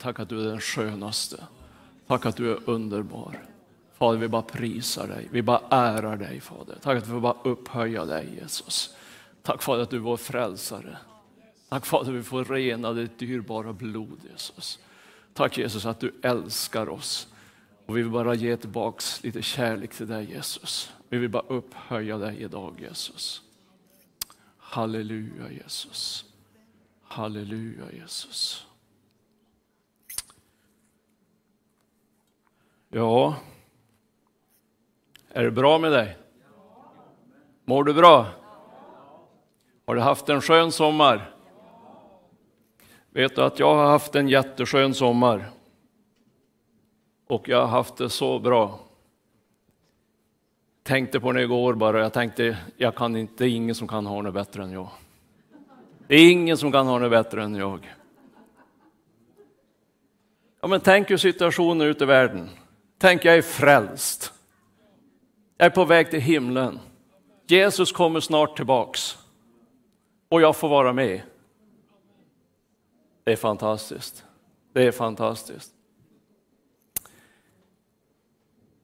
Tack att du är den skönaste. Tack att du är underbar. Fader, vi bara prisar dig. Vi bara ärar dig, Fader. Tack att vi får bara upphöja dig, Jesus. Tack Fader att du är vår frälsare. Tack Fader, att vi får rena ditt dyrbara blod, Jesus. Tack Jesus att du älskar oss. Och vi vill bara ge tillbaks lite kärlek till dig, Jesus. Vi vill bara upphöja dig idag, Jesus. Halleluja, Jesus. Halleluja, Jesus. Ja, är det bra med dig? Mår du bra? Har du haft en skön sommar? Vet du att jag har haft en jätteskön sommar? Och jag har haft det så bra. Tänkte på det igår bara, jag tänkte, jag kan inte, det är ingen som kan ha det bättre än jag. Det är ingen som kan ha det bättre än jag. Ja, men tänk hur situationen ute i världen. Tänk, jag är frälst. Jag är på väg till himlen. Jesus kommer snart tillbaks. Och jag får vara med. Det är fantastiskt. Det är fantastiskt.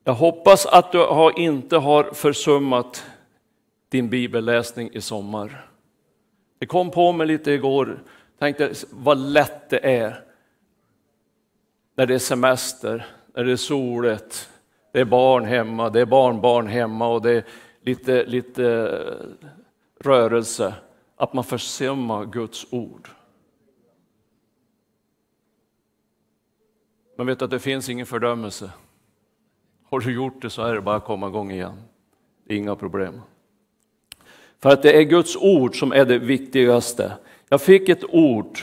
Jag hoppas att du har, inte har försummat din bibelläsning i sommar. Det kom på mig lite igår, tänkte vad lätt det är när det är semester, när det är soligt, det är barn hemma, det är barnbarn hemma och det är lite, lite eh, rörelse, att man försummar Guds ord. Men vet att det finns ingen fördömelse. Har du gjort det så är det bara att komma igång igen. Det är inga problem. För att det är Guds ord som är det viktigaste. Jag fick ett ord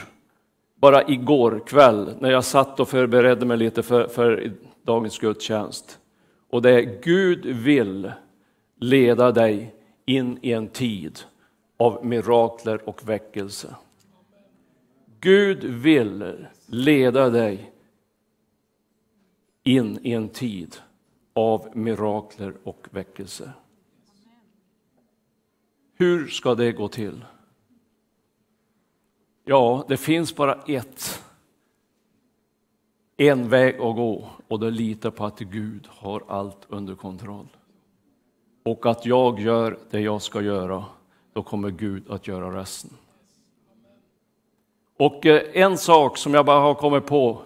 bara igår kväll när jag satt och förberedde mig lite för, för dagens gudstjänst. Och det är Gud vill leda dig in i en tid av mirakler och väckelse. Gud vill leda dig in i en tid av mirakler och väckelse. Hur ska det gå till? Ja, det finns bara ett. En väg att gå och det litar på att Gud har allt under kontroll. Och att jag gör det jag ska göra, då kommer Gud att göra resten. Och eh, en sak som jag bara har kommit på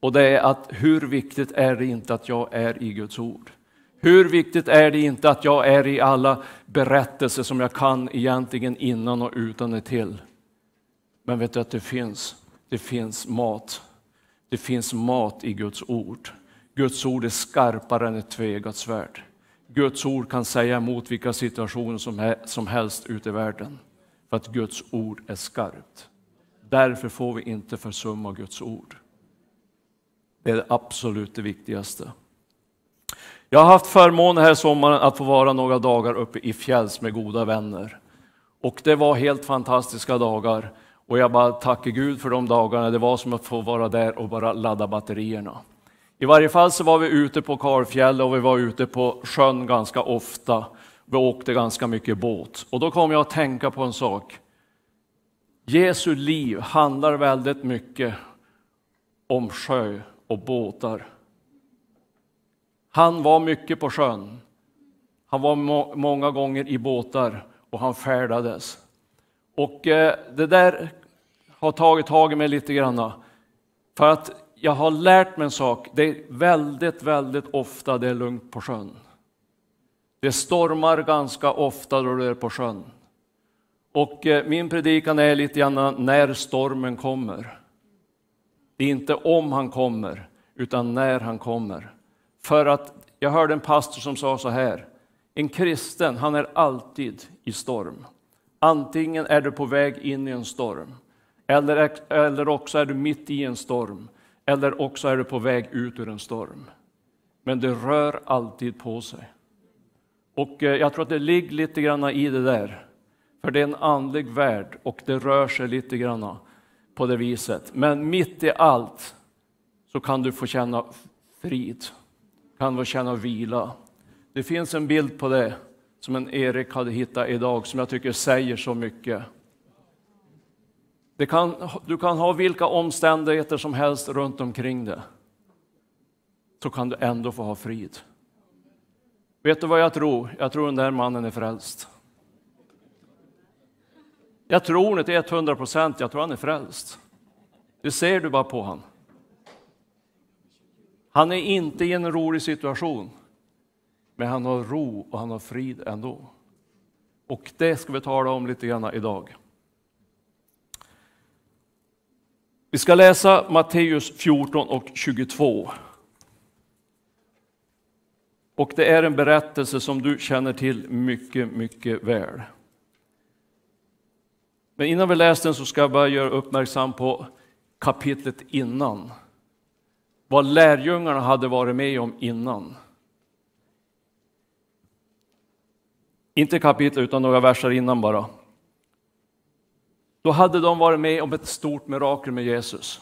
och det är att hur viktigt är det inte att jag är i Guds ord? Hur viktigt är det inte att jag är i alla berättelser som jag kan egentligen innan och utan till? Men vet du att det finns? Det finns mat. Det finns mat i Guds ord. Guds ord är skarpare än ett tvegat svärd. Guds ord kan säga emot vilka situationer som, som helst ute i världen. För att Guds ord är skarpt. Därför får vi inte försumma Guds ord. Det är det absolut det viktigaste. Jag har haft förmånen här sommaren att få vara några dagar uppe i fjälls med goda vänner. Och det var helt fantastiska dagar. Och jag bara tackar Gud för de dagarna. Det var som att få vara där och bara ladda batterierna. I varje fall så var vi ute på Karlfjäll och vi var ute på sjön ganska ofta. Vi åkte ganska mycket båt. Och då kom jag att tänka på en sak. Jesu liv handlar väldigt mycket om sjö och båtar. Han var mycket på sjön. Han var må många gånger i båtar och han färdades. Och eh, det där har tagit tag i mig lite grann. För att jag har lärt mig en sak. Det är väldigt, väldigt ofta det är lugnt på sjön. Det stormar ganska ofta då det är på sjön. Och eh, min predikan är lite grann när stormen kommer. Det är inte om han kommer, utan när han kommer. För att jag hörde en pastor som sa så här, en kristen, han är alltid i storm. Antingen är du på väg in i en storm, eller, eller också är du mitt i en storm, eller också är du på väg ut ur en storm. Men det rör alltid på sig. Och eh, jag tror att det ligger lite grann i det där. För det är en andlig värld och det rör sig lite grann på det viset. Men mitt i allt så kan du få känna frid, kan få känna vila. Det finns en bild på det som en Erik hade hittat idag som jag tycker säger så mycket. Det kan, du kan ha vilka omständigheter som helst runt omkring dig. Så kan du ändå få ha frid. Vet du vad jag tror? Jag tror den där mannen är frälst. Jag tror inte till 100 procent, jag tror han är frälst. Det ser du bara på honom. Han är inte i en rolig situation, men han har ro och han har frid ändå. Och det ska vi tala om lite grann idag. Vi ska läsa Matteus 14 och 22. Och det är en berättelse som du känner till mycket, mycket väl. Men innan vi läser den så ska jag bara göra uppmärksam på kapitlet innan. Vad lärjungarna hade varit med om innan. Inte kapitlet utan några verser innan bara. Då hade de varit med om ett stort mirakel med Jesus.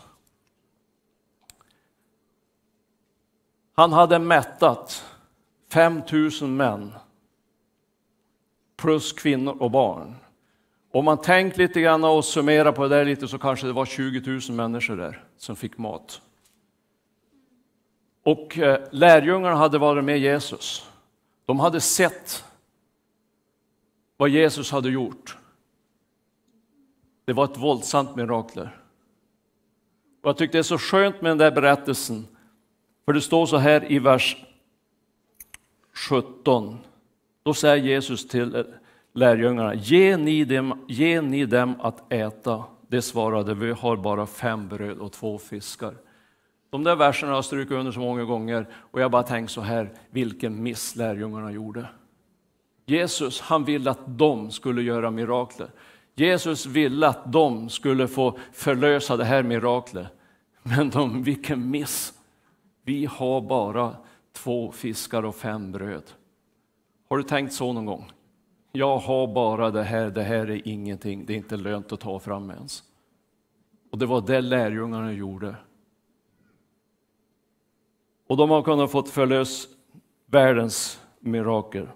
Han hade mättat 5000 män plus kvinnor och barn. Om man tänker lite grann och summerar på det där lite så kanske det var 20 000 människor där som fick mat. Och eh, lärjungarna hade varit med Jesus. De hade sett vad Jesus hade gjort. Det var ett våldsamt mirakel. Och jag tyckte det är så skönt med den där berättelsen. För det står så här i vers 17. Då säger Jesus till lärjungarna, ge ni, dem, ge ni dem att äta. Det svarade, vi har bara fem bröd och två fiskar. De där verserna har jag strukit under så många gånger och jag bara tänkt så här, vilken miss lärjungarna gjorde. Jesus, han ville att de skulle göra mirakler. Jesus ville att de skulle få förlösa det här miraklet. Men de, vilken miss! Vi har bara två fiskar och fem bröd. Har du tänkt så någon gång? Jag har bara det här, det här är ingenting, det är inte lönt att ta fram ens. Och det var det lärjungarna gjorde. Och de har kunnat fått förlös världens mirakel.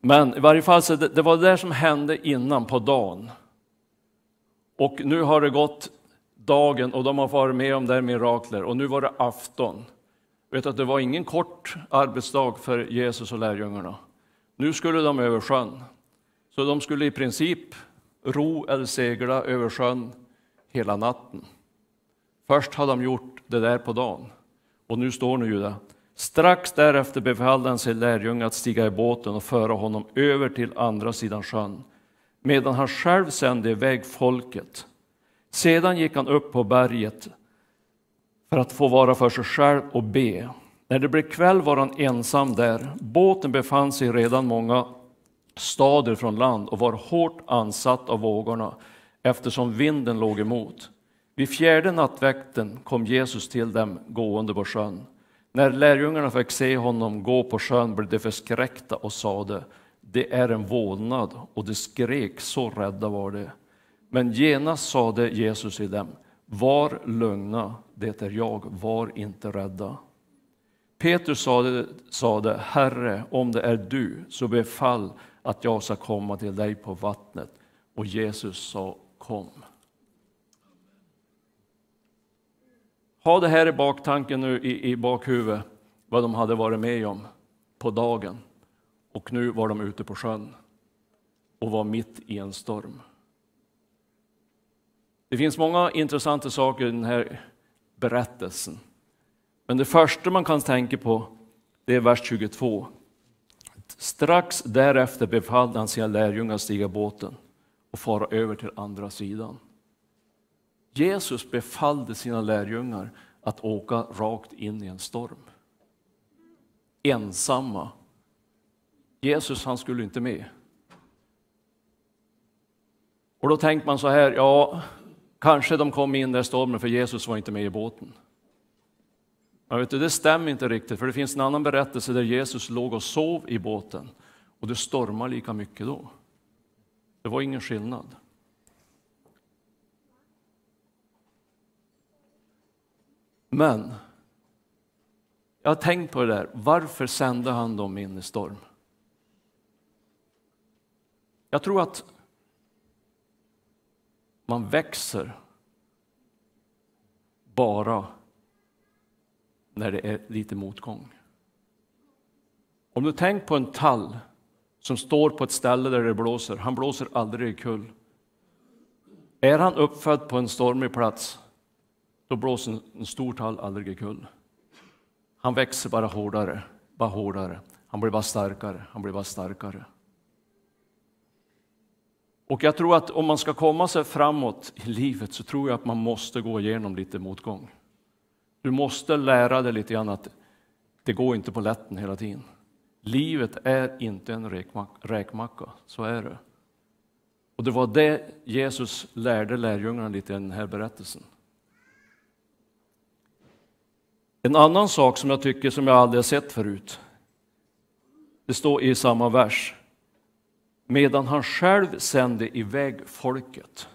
Men i varje fall, så det, det var det där som hände innan på dagen. Och nu har det gått dagen och de har varit med om det här mirakler och nu var det afton. Vet att det var ingen kort arbetsdag för Jesus och lärjungarna. Nu skulle de över sjön. Så de skulle i princip ro eller segla över sjön hela natten. Först hade de gjort det där på dagen och nu står nu ju det. Strax därefter befallde han sin lärjunge att stiga i båten och föra honom över till andra sidan sjön, medan han själv sände iväg folket. Sedan gick han upp på berget för att få vara för sig själv och be. När det blev kväll var han ensam där. Båten befann sig redan många stader från land och var hårt ansatt av vågorna eftersom vinden låg emot. Vid fjärde nattväkten kom Jesus till dem gående på sjön. När lärjungarna fick se honom gå på sjön blev de förskräckta och sade det är en vålnad och de skrek, så rädda var de. Men genast sade Jesus till dem, var lugna, det är jag, var inte rädda. Petrus sade, sade, Herre, om det är du, så befall att jag ska komma till dig på vattnet. Och Jesus sa, kom. Ha det här i baktanken nu i, i bakhuvudet, vad de hade varit med om på dagen. Och nu var de ute på sjön och var mitt i en storm. Det finns många intressanta saker i den här berättelsen. Men det första man kan tänka på det är vers 22. Strax därefter befallde han sina lärjungar att stiga båten och fara över till andra sidan. Jesus befallde sina lärjungar att åka rakt in i en storm. Ensamma. Jesus han skulle inte med. Och då tänkte man så här, ja, kanske de kom in i stormen för Jesus var inte med i båten. Men vet du, det stämmer inte riktigt, för det finns en annan berättelse där Jesus låg och sov i båten och det stormade lika mycket då. Det var ingen skillnad. Men jag har tänkt på det där, varför sände han dem in i storm? Jag tror att man växer bara när det är lite motgång. Om du tänker på en tall som står på ett ställe där det blåser, han blåser aldrig kull. Är han uppfödd på en stormig plats, då blåser en stor tall aldrig kull. Han växer bara hårdare, bara hårdare. Han blir bara starkare, han blir bara starkare. Och jag tror att om man ska komma sig framåt i livet så tror jag att man måste gå igenom lite motgång. Du måste lära dig lite grann att det går inte på lätten hela tiden. Livet är inte en räkmacka, så är det. Och det var det Jesus lärde lärjungarna lite i den här berättelsen. En annan sak som jag tycker som jag aldrig har sett förut. Det står i samma vers. Medan han själv sände iväg folket.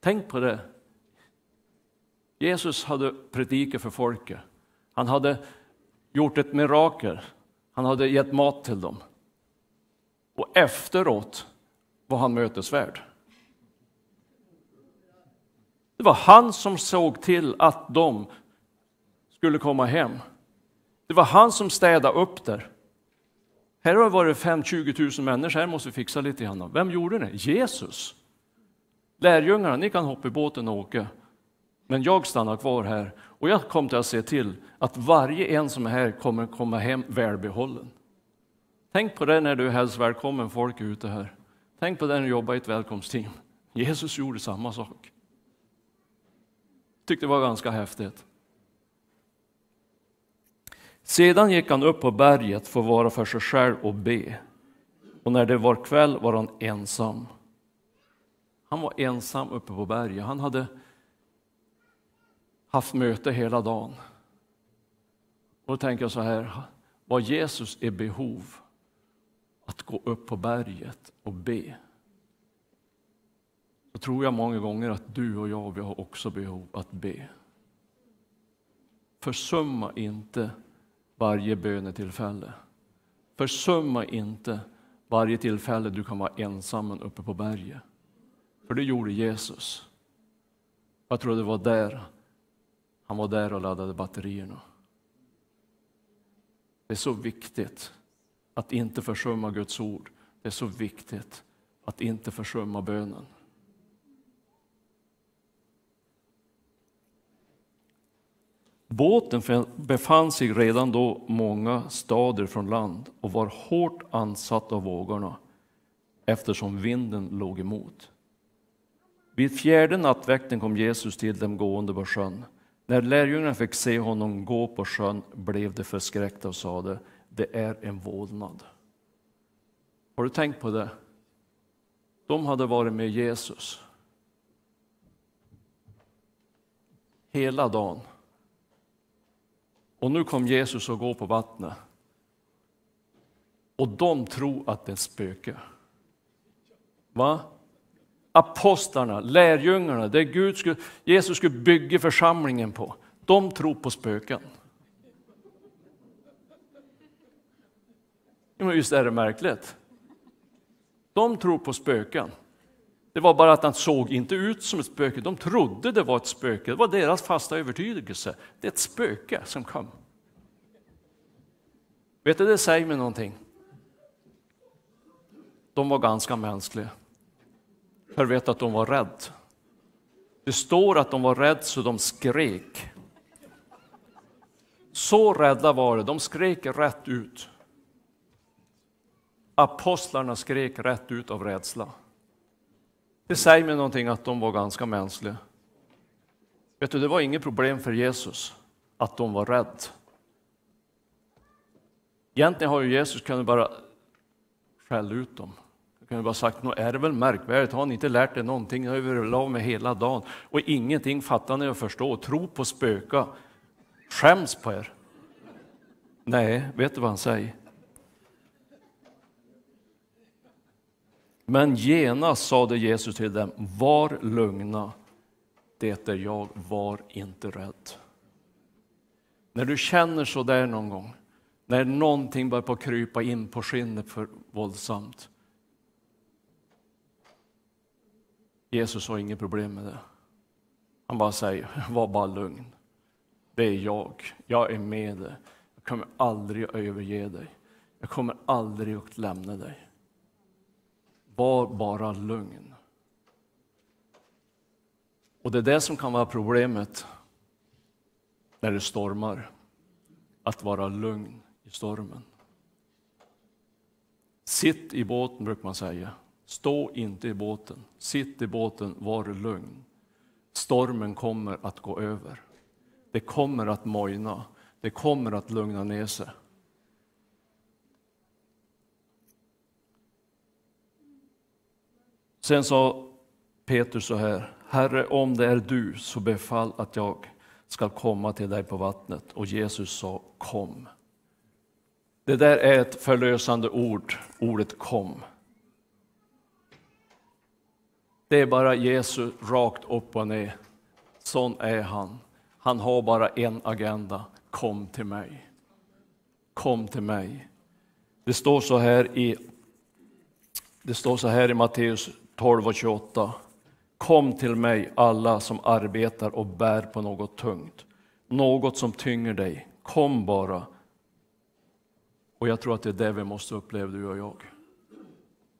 Tänk på det. Jesus hade predikat för folket. Han hade gjort ett mirakel. Han hade gett mat till dem. Och efteråt var han mötesvärd. Det var han som såg till att de skulle komma hem. Det var han som städade upp där. Här har det varit 5-20 000 människor, här måste vi fixa lite grann. Vem gjorde det? Jesus. Lärjungarna, ni kan hoppa i båten och åka. Men jag stannar kvar här och jag kommer att se till att varje en som är här kommer komma hem välbehållen. Tänk på det när du hälsar välkommen folk ute här. Tänk på det när du jobbar i ett välkomstteam. Jesus gjorde samma sak. Tyckte det var ganska häftigt. Sedan gick han upp på berget för att vara för sig själv och be. Och när det var kväll var han ensam. Han var ensam uppe på berget. Han hade haft möte hela dagen. Och då tänker jag så här, var Jesus i behov att gå upp på berget och be. Då tror jag många gånger att du och jag, vi har också behov att be. Försumma inte varje bönetillfälle. Försumma inte varje tillfälle du kan vara ensam uppe på berget. För det gjorde Jesus. Jag tror det var där han var där och laddade batterierna. Det är så viktigt att inte försumma Guds ord. Det är så viktigt att inte försumma bönen. Båten befann sig redan då många stader från land och var hårt ansatt av vågorna eftersom vinden låg emot. Vid fjärde nattväkten kom Jesus till dem gående på sjön. När lärjungarna fick se honom gå på sjön blev de förskräckta och sade, det är en vålnad. Har du tänkt på det? De hade varit med Jesus hela dagen. Och nu kom Jesus och gå på vattnet. Och de tror att det är ett spöke. Va? apostlarna, lärjungarna, det Gud skulle, Jesus skulle bygga församlingen på, de tror på spöken. Men visst är det märkligt? De tror på spöken. Det var bara att han såg inte ut som ett spöke, de trodde det var ett spöke. Det var deras fasta övertygelse. Det är ett spöke som kom. Vet du, det säger mig någonting. De var ganska mänskliga. Jag vet att de var rädda. Det står att de var rädda så de skrek. Så rädda var de, de skrek rätt ut. Apostlarna skrek rätt ut av rädsla. Det säger mig någonting att de var ganska mänskliga. Vet du, det var inget problem för Jesus att de var rädda. Egentligen har ju Jesus kunnat bara skälla ut dem. Han kunde bara sagt, nu är det väl märkvärdigt, har ni inte lärt er någonting? Ni har överlag med hela dagen och ingenting fattar ni och förstår. Tro på spöka. Skäms på er. Nej, vet du vad han säger? Men genast sade Jesus till dem, var lugna, det är jag, var inte rädd. När du känner så där någon gång, när någonting börjar på krypa in på skinnet för våldsamt, Jesus har inget problem med det. Han bara säger, var bara lugn. Det är jag. Jag är med dig. Jag kommer aldrig att överge dig. Jag kommer aldrig att lämna dig. Var bara lugn. Och det är det som kan vara problemet när det stormar. Att vara lugn i stormen. Sitt i båten, brukar man säga. Stå inte i båten. Sitt i båten, var lugn. Stormen kommer att gå över. Det kommer att mojna. Det kommer att lugna ner sig. Sen sa Petrus så här, Herre, om det är du, så befall att jag ska komma till dig på vattnet. Och Jesus sa, kom. Det där är ett förlösande ord, ordet kom. Det är bara Jesus rakt upp och ner. Sån är han. Han har bara en agenda. Kom till mig. Kom till mig. Det står så här i, det står så här i Matteus 12 och 28. Kom till mig alla som arbetar och bär på något tungt, något som tynger dig. Kom bara. Och jag tror att det är det vi måste uppleva, du och jag.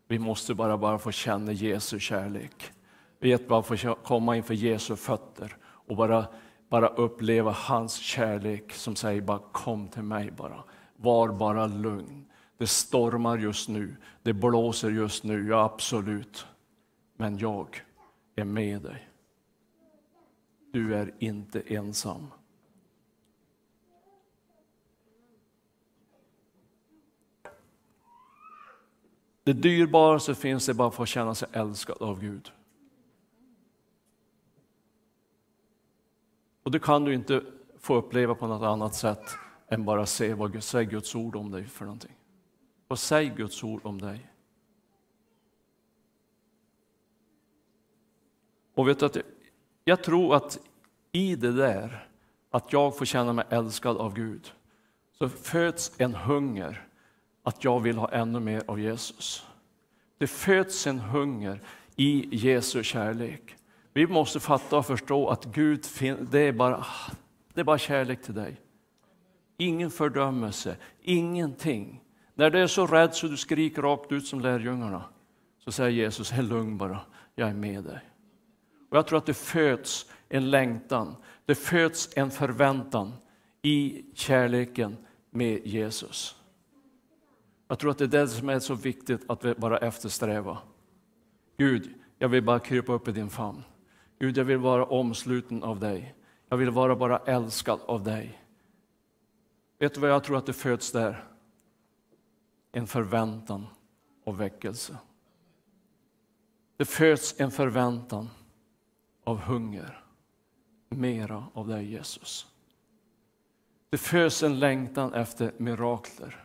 Vi måste bara, bara få känna Jesu kärlek. Vi vet bara få komma inför Jesu fötter och bara, bara uppleva hans kärlek som säger bara kom till mig bara. Var bara lugn. Det stormar just nu, det blåser just nu, ja absolut. Men jag är med dig. Du är inte ensam. Det dyrbaraste finns det bara för att känna sig älskad av Gud. Och det kan du inte få uppleva på något annat sätt än bara se vad säger Guds ord om dig för någonting. Vad säger Guds ord om dig? Och vet du att jag tror att i det där, att jag får känna mig älskad av Gud, så föds en hunger att jag vill ha ännu mer av Jesus. Det föds en hunger i Jesu kärlek. Vi måste fatta och förstå att Gud, det är bara, det är bara kärlek till dig. Ingen fördömelse, ingenting. När du är så rädd så du skriker rakt ut som lärjungarna, så säger Jesus, är lugn bara, jag är med dig. Och jag tror att det föds en längtan, det föds en förväntan i kärleken med Jesus. Jag tror att det är det som är så viktigt att vi bara eftersträva. Gud, jag vill bara krypa upp i din famn. Gud, jag vill vara omsluten av dig. Jag vill vara bara älskad av dig. Vet du vad jag tror att det föds där? En förväntan och väckelse. Det föds en förväntan av hunger. Mera av dig Jesus. Det föds en längtan efter mirakler.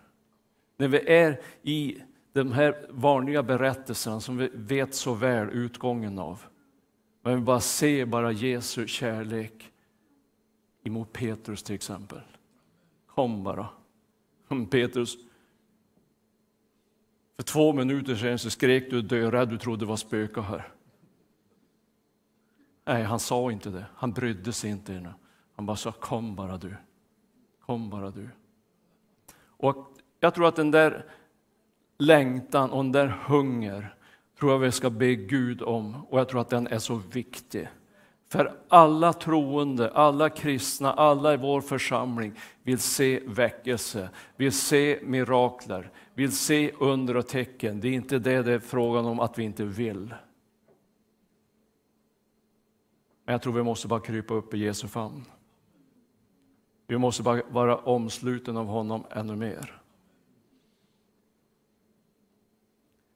När vi är i de här vanliga berättelserna som vi vet så väl utgången av. Men vi bara ser bara Jesu kärlek emot Petrus till exempel. Kom bara. Mm, Petrus, för två minuter sedan så skrek du dörädd, du trodde det var spöken här. Nej, han sa inte det. Han brydde sig inte. Han bara sa kom bara du. Kom bara du. Och jag tror att den där längtan och den där hunger tror jag vi ska be Gud om och jag tror att den är så viktig. För alla troende, alla kristna, alla i vår församling vill se väckelse, vill se mirakler, vill se under och tecken. Det är inte det det är frågan om att vi inte vill. Men jag tror vi måste bara krypa upp i Jesu famn. Vi måste bara vara omsluten av honom ännu mer.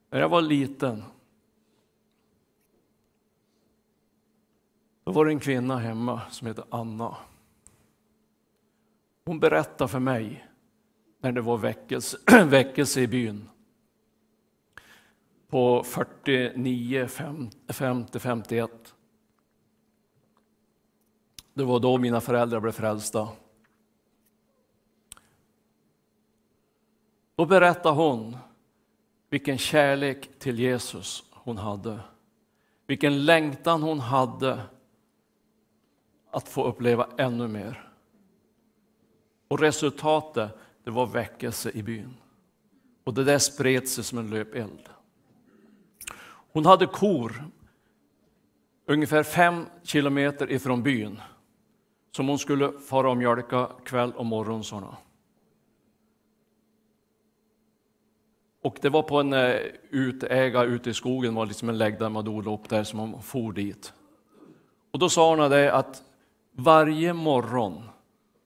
När jag var liten då var det en kvinna hemma som hette Anna. Hon berättade för mig när det var väckelse, väckelse i byn på 49, 50, 51. Det var då mina föräldrar blev frälsta. Då berättade hon vilken kärlek till Jesus hon hade. Vilken längtan hon hade att få uppleva ännu mer. Och resultatet, det var väckelse i byn. Och det där spred sig som en löpeld. Hon hade kor ungefär fem kilometer ifrån byn som hon skulle fara och mjölka kväll och morgon. Såna. Och det var på en eh, utäga ute i skogen, var liksom en lägg där man odlade upp där som man for dit. Och då sa hon det att varje morgon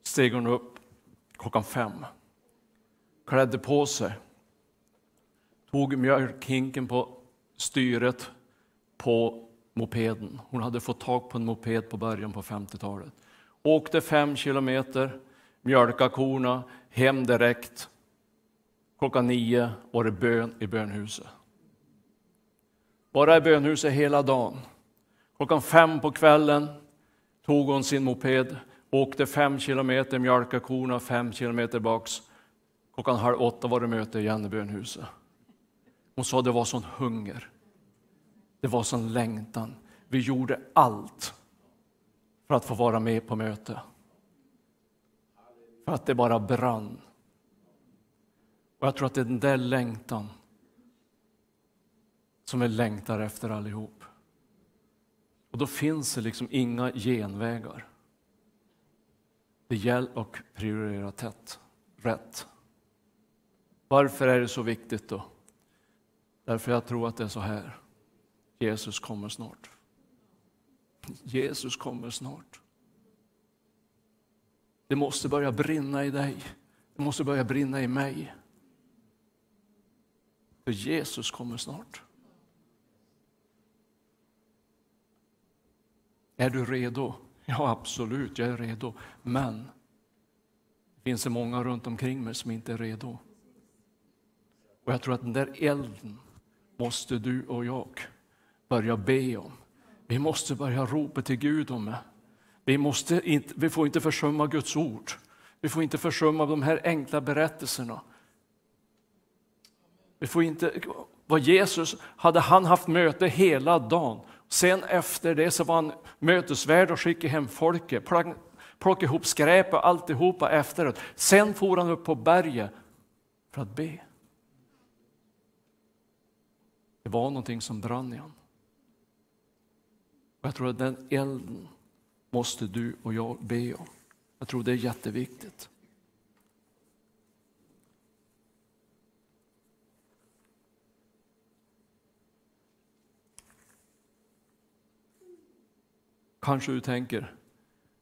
steg hon upp klockan fem, klädde på sig, tog mjölkhinken på styret på mopeden. Hon hade fått tag på en moped på början på 50-talet. Åkte fem kilometer, mjölkade korna, hem direkt. Klockan nio var det bön i bönhuset. Bara i bönhuset hela dagen. Klockan fem på kvällen tog hon sin moped, åkte fem kilometer, mjölkade korna fem kilometer baks. Klockan halv åtta var det möte igen i bönhuset. Hon sa det var sån hunger. Det var sån längtan. Vi gjorde allt för att få vara med på möte. För att det bara brann. Och jag tror att det är den där längtan som vi längtar efter allihop. Och då finns det liksom inga genvägar. Det gäller att prioritera tätt, rätt. Varför är det så viktigt då? Därför jag tror att det är så här. Jesus kommer snart. Jesus kommer snart. Det måste börja brinna i dig. Det måste börja brinna i mig. För Jesus kommer snart. Är du redo? Ja, absolut, jag är redo. Men det finns det många runt omkring mig som inte är redo. Och jag tror att den där elden måste du och jag börja be om. Vi måste börja ropa till Gud om det. Vi, måste inte, vi får inte försumma Guds ord. Vi får inte försumma de här enkla berättelserna. Vi får inte, vad Jesus, hade han haft möte hela dagen, sen efter det så var han mötesvärd och skickade hem folket, plockade ihop skräp och alltihopa efteråt. Sen for han upp på berget för att be. Det var någonting som brann i honom. Och jag tror att den elden måste du och jag be om. Jag tror det är jätteviktigt. Kanske du tänker,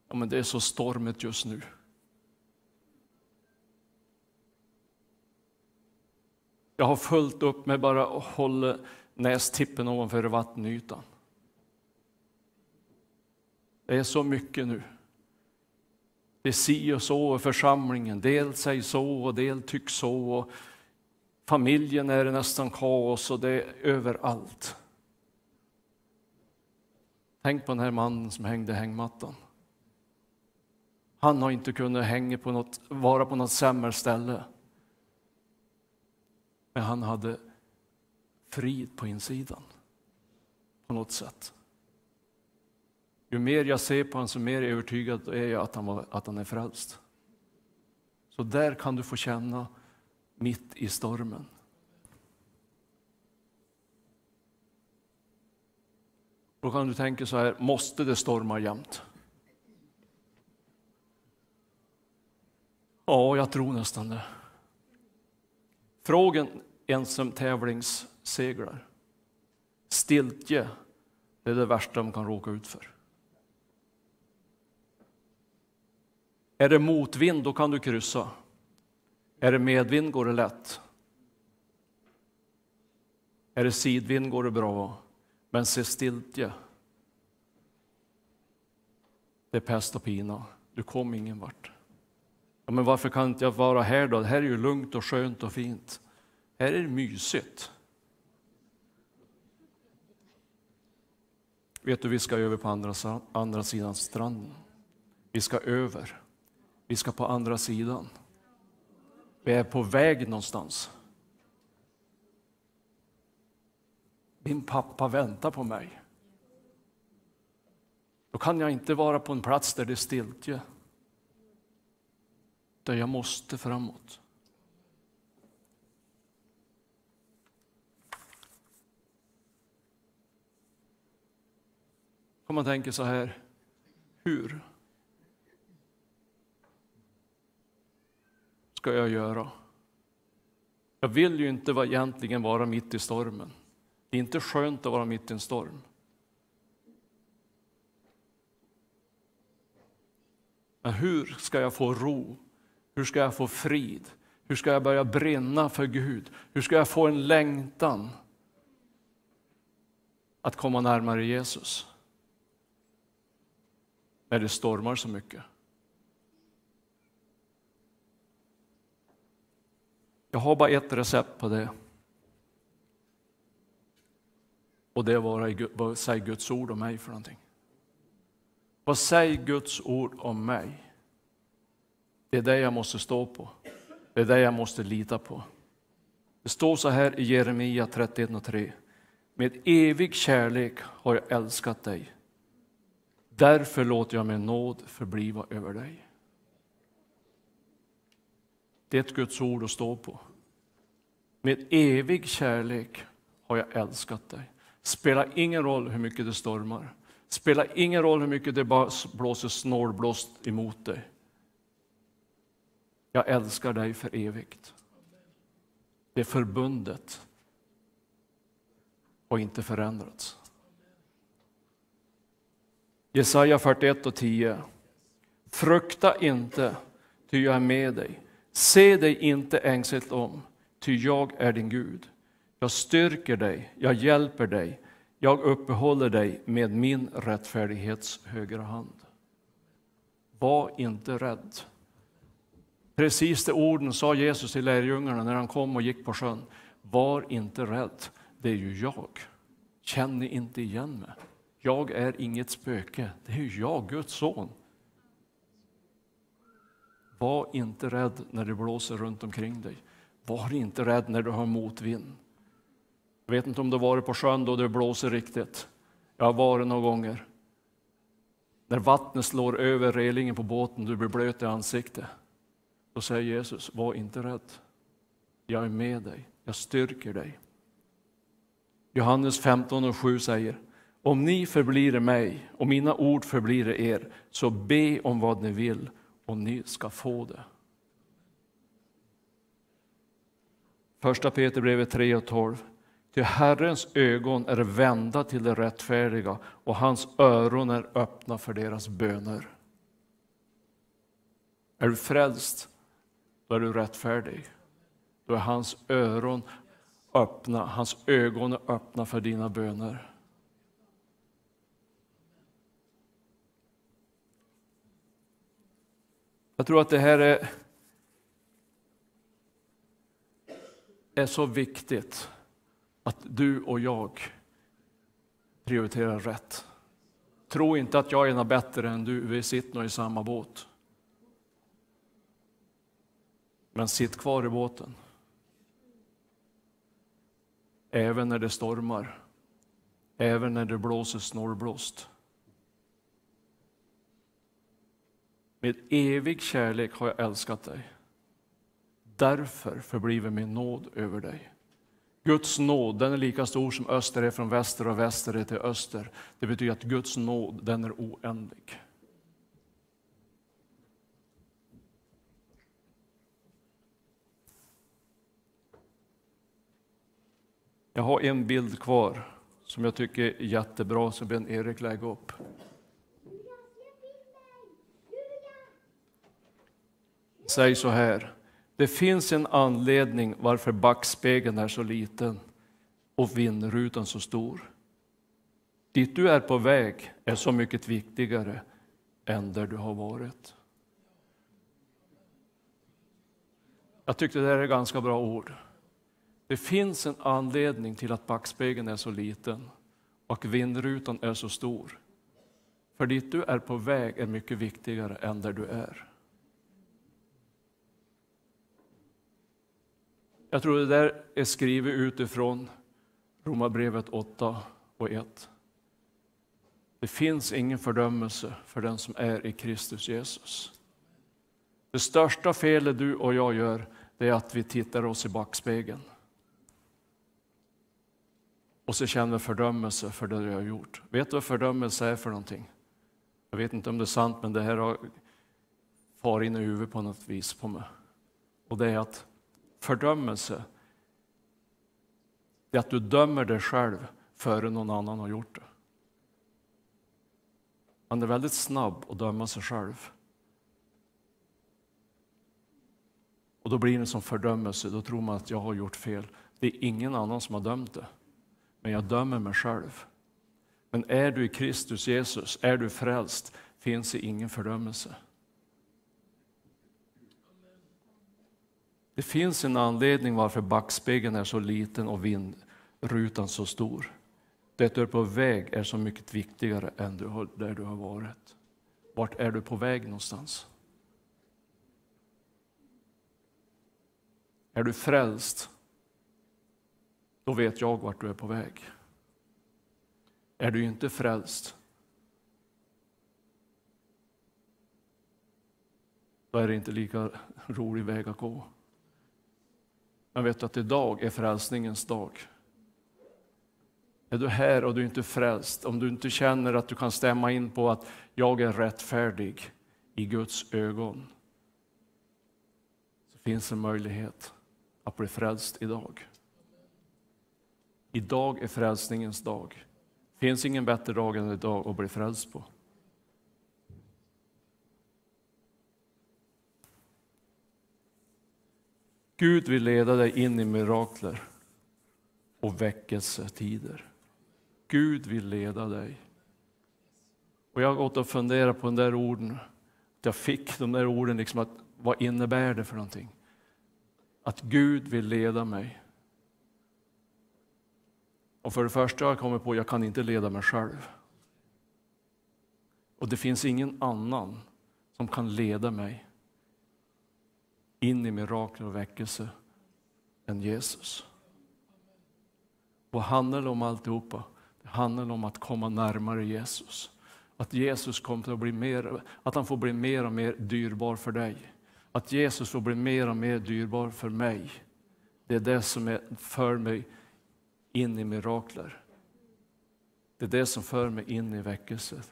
ja men det är så stormigt just nu. Jag har fullt upp med bara att hålla nästippen ovanför vattenytan. Det är så mycket nu. Det är si och så i församlingen. Del säger så och del tycks så. Och familjen är nästan kaos och det är överallt. Tänk på den här mannen som hängde hängmattan. Han har inte kunnat hänga på något, vara på något sämre ställe. Men han hade frid på insidan. På något sätt. Ju mer jag ser på honom, så mer övertygad är jag att han, var, att han är frälst. Så där kan du få känna mitt i stormen. Då kan du tänka så här, måste det storma jämt? Ja, jag tror nästan det. Frågan ensam tävlingssegrar. Stiltje, det är det värsta de kan råka ut för. Är det motvind, då kan du kryssa. Är det medvind går det lätt. Är det sidvind går det bra. Men se stiltje. Det är pest och pina. Du kom ingen vart. Ja, men varför kan inte jag vara här då? Här är ju lugnt och skönt och fint. Här är det mysigt. Vet du, vi ska över på andra, andra sidan stranden. Vi ska över. Vi ska på andra sidan. Vi är på väg någonstans. Min pappa väntar på mig. Då kan jag inte vara på en plats där det är stiltje. Där jag måste framåt. Om man tänker så här, hur ska jag göra? Jag vill ju inte egentligen vara mitt i stormen. Det är inte skönt att vara mitt i en storm. Men hur ska jag få ro? Hur ska jag få frid? Hur ska jag börja brinna för Gud? Hur ska jag få en längtan att komma närmare Jesus? När det stormar så mycket. Jag har bara ett recept på det. Och det är vad säger Guds ord om mig för någonting. Vad säger Guds ord om mig? Det är det jag måste stå på. Det är det jag måste lita på. Det står så här i Jeremia 31 och 3. Med evig kärlek har jag älskat dig. Därför låter jag min nåd förbliva över dig. Det är ett Guds ord att stå på. Med evig kärlek har jag älskat dig. Spelar ingen roll hur mycket det stormar. Spelar ingen roll hur mycket det blåser snålblåst emot dig. Jag älskar dig för evigt. Det förbundet har inte förändrats. Jesaja 41 och 10. Frukta inte, ty jag är med dig. Se dig inte ängsligt om, ty jag är din Gud. Jag styrker dig, jag hjälper dig, jag uppehåller dig med min rättfärdighets högra hand. Var inte rädd. Precis de orden sa Jesus till lärjungarna när han kom och gick på sjön. Var inte rädd, det är ju jag. Känn ni inte igen mig? Jag är inget spöke, det är ju jag, Guds son. Var inte rädd när det blåser runt omkring dig. Var inte rädd när du har motvind. Jag vet inte om du har varit på sjön då det blåser riktigt. Jag har varit några gånger. När vattnet slår över relingen på båten och du blir blöt i ansiktet. Då säger Jesus, var inte rädd. Jag är med dig, jag styrker dig. Johannes 15 och 7 säger, om ni förblir i mig och mina ord förblir i er, så be om vad ni vill och ni ska få det. Första Peterbrevet 3 och 12. Till Herrens ögon är vända till det rättfärdiga och hans öron är öppna för deras böner. Är du frälst, då är du rättfärdig. Då är hans öron öppna, hans ögon är öppna för dina böner. Jag tror att det här är, är så viktigt att du och jag prioriterar rätt. Tro inte att jag är något bättre än du, vi sitter nog i samma båt. Men sitt kvar i båten. Även när det stormar, även när det blåser snålblåst. Med evig kärlek har jag älskat dig. Därför förbliver min nåd över dig. Guds nåd den är lika stor som öster är från väster och väster är till öster. Det betyder att Guds nåd den är oändlig. Jag har en bild kvar som jag tycker är jättebra, som Ben Erik lägger upp. Säg så här. Det finns en anledning varför backspegeln är så liten och vindrutan så stor. Dit du är på väg är så mycket viktigare än där du har varit. Jag tyckte det här är ganska bra ord. Det finns en anledning till att backspegeln är så liten och vindrutan är så stor. För dit du är på väg är mycket viktigare än där du är. Jag tror det där är skrivet utifrån Romarbrevet 8 och 1. Det finns ingen fördömelse för den som är i Kristus Jesus. Det största felet du och jag gör, det är att vi tittar oss i backspegeln. Och så känner vi fördömelse för det vi har gjort. Vet du vad fördömelse är för någonting? Jag vet inte om det är sant, men det här har far in i huvudet på något vis på mig. Och det är att fördömelse, det är att du dömer dig själv före någon annan har gjort det. Man är väldigt snabb att döma sig själv. Och då blir det som fördömelse, då tror man att jag har gjort fel. Det är ingen annan som har dömt det, men jag dömer mig själv. Men är du i Kristus Jesus, är du frälst, finns det ingen fördömelse. Det finns en anledning varför backspegeln är så liten och vindrutan så stor. Det du är på väg är så mycket viktigare än där du har varit. Vart är du på väg någonstans? Är du frälst? Då vet jag vart du är på väg. Är du inte frälst? Då är det inte lika rolig väg att gå. Men vet du att idag är frälsningens dag. Är du här och du är inte frälst, om du inte känner att du kan stämma in på att jag är rättfärdig i Guds ögon, så finns en möjlighet att bli frälst idag. Idag är frälsningens dag. Det finns ingen bättre dag än idag att bli frälst på. Gud vill leda dig in i mirakler och väckelsetider. Gud vill leda dig. Och jag har gått och funderat på de där orden. Jag fick de där orden, liksom att, vad innebär det för någonting? Att Gud vill leda mig. Och för det första har jag kommit på att jag kan inte leda mig själv. Och det finns ingen annan som kan leda mig in i mirakel och väckelse än Jesus. Vad handlar det om alltihopa? Det handlar om att komma närmare Jesus. Att Jesus kommer att bli mer, att han får bli mer och mer dyrbar för dig. Att Jesus får bli mer och mer dyrbar för mig. Det är det som är, för mig in i mirakler. Det är det som för mig in i väckelse.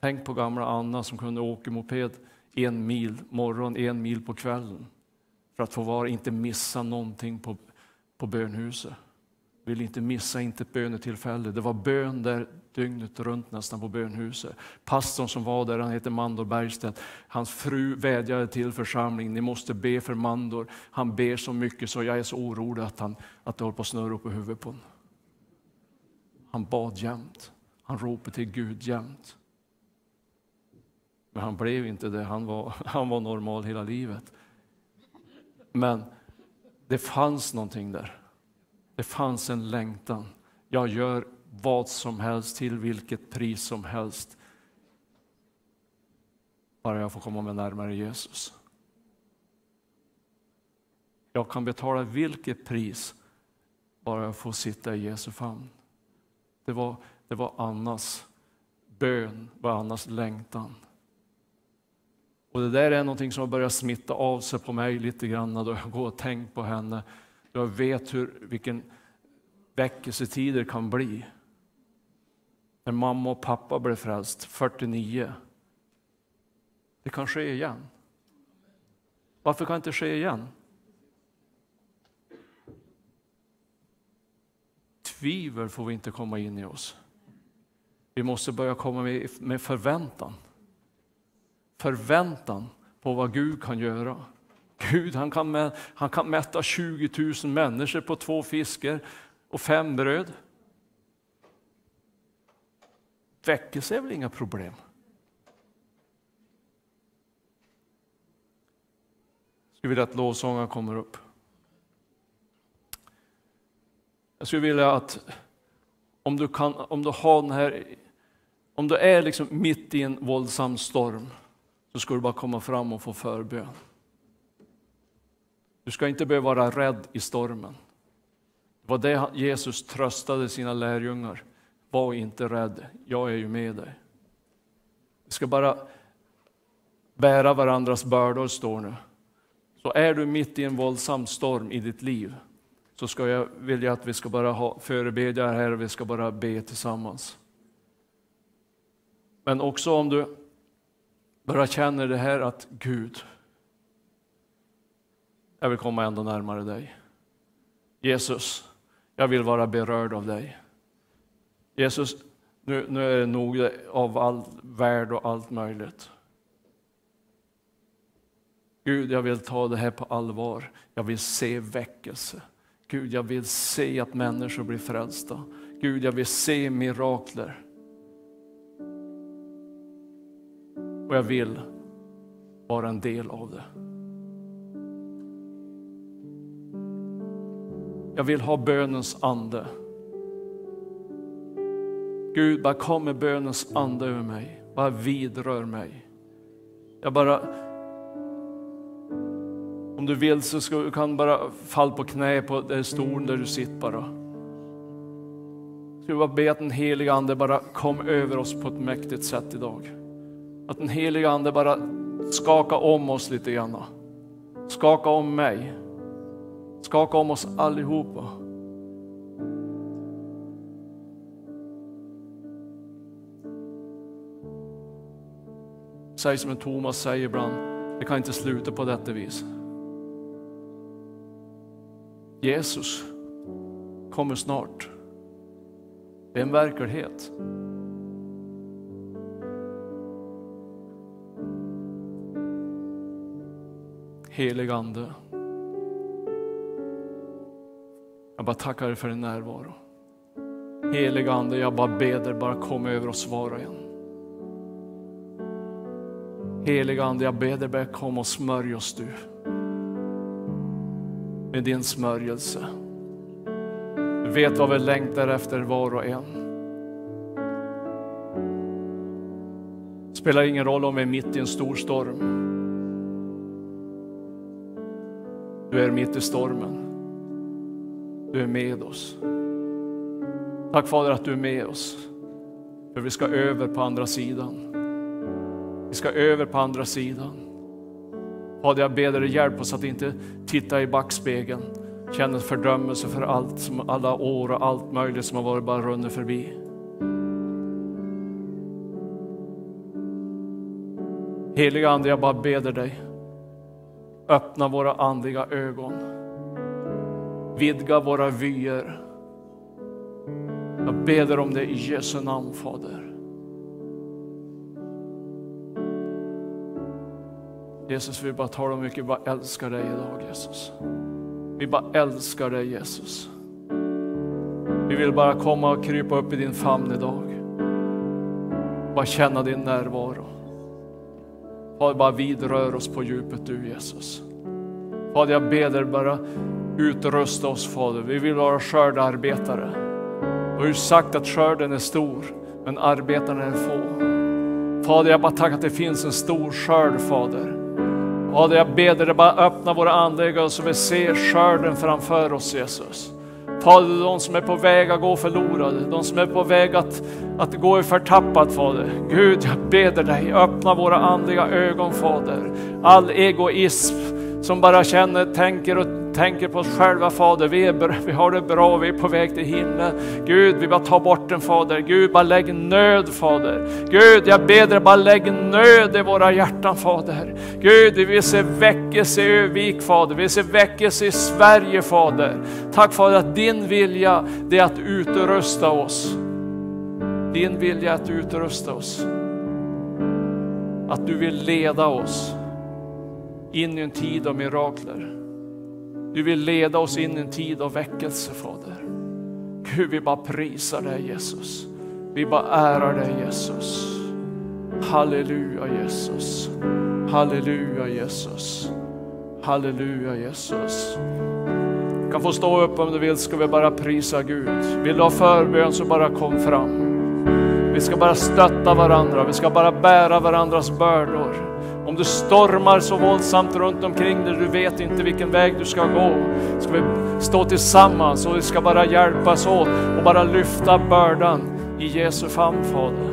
Tänk på gamla Anna som kunde åka moped en mil morgon, en mil på kvällen för att få vara, inte missa någonting på, på bönhuset. Vill inte missa inte ett bönetillfälle. Det var bön där dygnet runt nästan på bönhuset. Pastorn som var där, han heter Mandor Bergstedt. Hans fru vädjade till församlingen, ni måste be för Mandor. Han ber så mycket så jag är så orolig att, han, att det håller på att snurra upp i huvudet på honom. Han bad jämt. Han ropade till Gud jämt. Men han blev inte det, han var, han var normal hela livet. Men det fanns någonting där. Det fanns en längtan. Jag gör vad som helst till vilket pris som helst. Bara jag får komma mig närmare Jesus. Jag kan betala vilket pris bara jag får sitta i Jesu famn. Det var, det var Annas bön, var Annas längtan. Och det där är någonting som har börjat smitta av sig på mig lite grann när jag går och tänker på henne. Jag vet hur, vilken väckelsetider kan bli. När mamma och pappa blev frälst 49. Det kan ske igen. Varför kan det inte ske igen? Tvivel får vi inte komma in i oss. Vi måste börja komma med förväntan förväntan på vad Gud kan göra. Gud han kan, han kan mätta 20 000 människor på två fiskar och fem bröd. Väckelse är väl inga problem? Jag skulle vilja att lovsången kommer upp. Jag skulle vilja att om du, kan, om du har den här, om du är liksom mitt i en våldsam storm, så ska du bara komma fram och få förbön. Du ska inte behöva vara rädd i stormen. Det var det Jesus tröstade sina lärjungar. var inte rädd, jag är ju med dig. Vi ska bara bära varandras bördor, står nu. Så är du mitt i en våldsam storm i ditt liv, så ska jag vilja att vi ska bara ha förebedja här och vi ska bara be tillsammans. Men också om du bara känner det här att Gud, jag vill komma ändå närmare dig. Jesus, jag vill vara berörd av dig. Jesus, nu, nu är det nog av all värld och allt möjligt. Gud, jag vill ta det här på allvar. Jag vill se väckelse. Gud, jag vill se att människor blir frälsta. Gud, jag vill se mirakler. Och jag vill vara en del av det. Jag vill ha bönens ande. Gud, bara kom med bönens ande över mig. Bara vidrör mig. Jag bara... Om du vill så ska, du kan bara falla på knä på den stolen där du sitter bara. Ska vi bara be att den heliga Ande bara kom över oss på ett mäktigt sätt idag. Att den heliga Ande bara skaka om oss lite grann. Skaka om mig. Skaka om oss allihopa. Säg som en Thomas säger ibland, det kan inte sluta på detta vis. Jesus kommer snart. Det är en verklighet. Helig Ande. Jag bara tackar dig för din närvaro. Helig Ande, jag bara ber dig, bara kom över oss var och en. Helig Ande, jag ber dig, bara kom och smörj oss du. Med din smörjelse. Du vet vad vi längtar efter var och en. Spelar ingen roll om vi är mitt i en stor storm. Du är mitt i stormen. Du är med oss. Tack Fader att du är med oss. För vi ska över på andra sidan. Vi ska över på andra sidan. Fader, jag ber dig hjälp oss att inte titta i backspegeln, känna fördömelse för allt, som alla år och allt möjligt som har varit bara runnit förbi. Heliga Ande, jag bara beder dig, öppna våra andliga ögon. Vidga våra vyer. Jag ber om det i Jesu namn, Fader. Jesus, vi bara talar om mycket, vi bara älskar dig idag Jesus. Vi bara älskar dig Jesus. Vi vill bara komma och krypa upp i din famn idag. Bara känna din närvaro. Fader, bara vidrör oss på djupet du Jesus. Fader, jag ber dig bara utrusta oss Fader. Vi vill vara skördarbetare. Du har ju sagt att skörden är stor, men arbetarna är få. Fader, jag bara tackar att det finns en stor skörd, Fader. Fader, jag ber dig bara öppna våra andliga så vi ser skörden framför oss, Jesus. Fader, de som är på väg att gå förlorade, de som är på väg att, att gå i förtappat, Fader. Gud, jag ber dig, öppna våra andliga ögon, Fader. All egoism som bara känner, tänker och tänker på oss själva Fader. Vi, är, vi har det bra, vi är på väg till himlen. Gud, vi bara tar bort den Fader. Gud, bara lägg nöd Fader. Gud, jag ber dig, bara lägg nöd i våra hjärtan Fader. Gud, vi vill se väckelse i Övik Fader. Vi vill se väckelse i Sverige Fader. Tack Fader att din vilja, det är att utrusta oss. Din vilja är att utrusta oss. Att du vill leda oss in i en tid av mirakler. Du vill leda oss in i en tid av väckelse, Fader. Gud, vi bara prisar dig Jesus. Vi bara ärar dig Jesus. Halleluja Jesus. Halleluja Jesus. Halleluja Jesus. Du kan få stå upp om du vill, ska vi bara prisa Gud. Vill du ha förbön så bara kom fram. Vi ska bara stötta varandra, vi ska bara bära varandras bördor. Om du stormar så våldsamt runt omkring dig, du vet inte vilken väg du ska gå, ska vi stå tillsammans och vi ska bara hjälpas åt och bara lyfta bördan I Jesu famn Fader.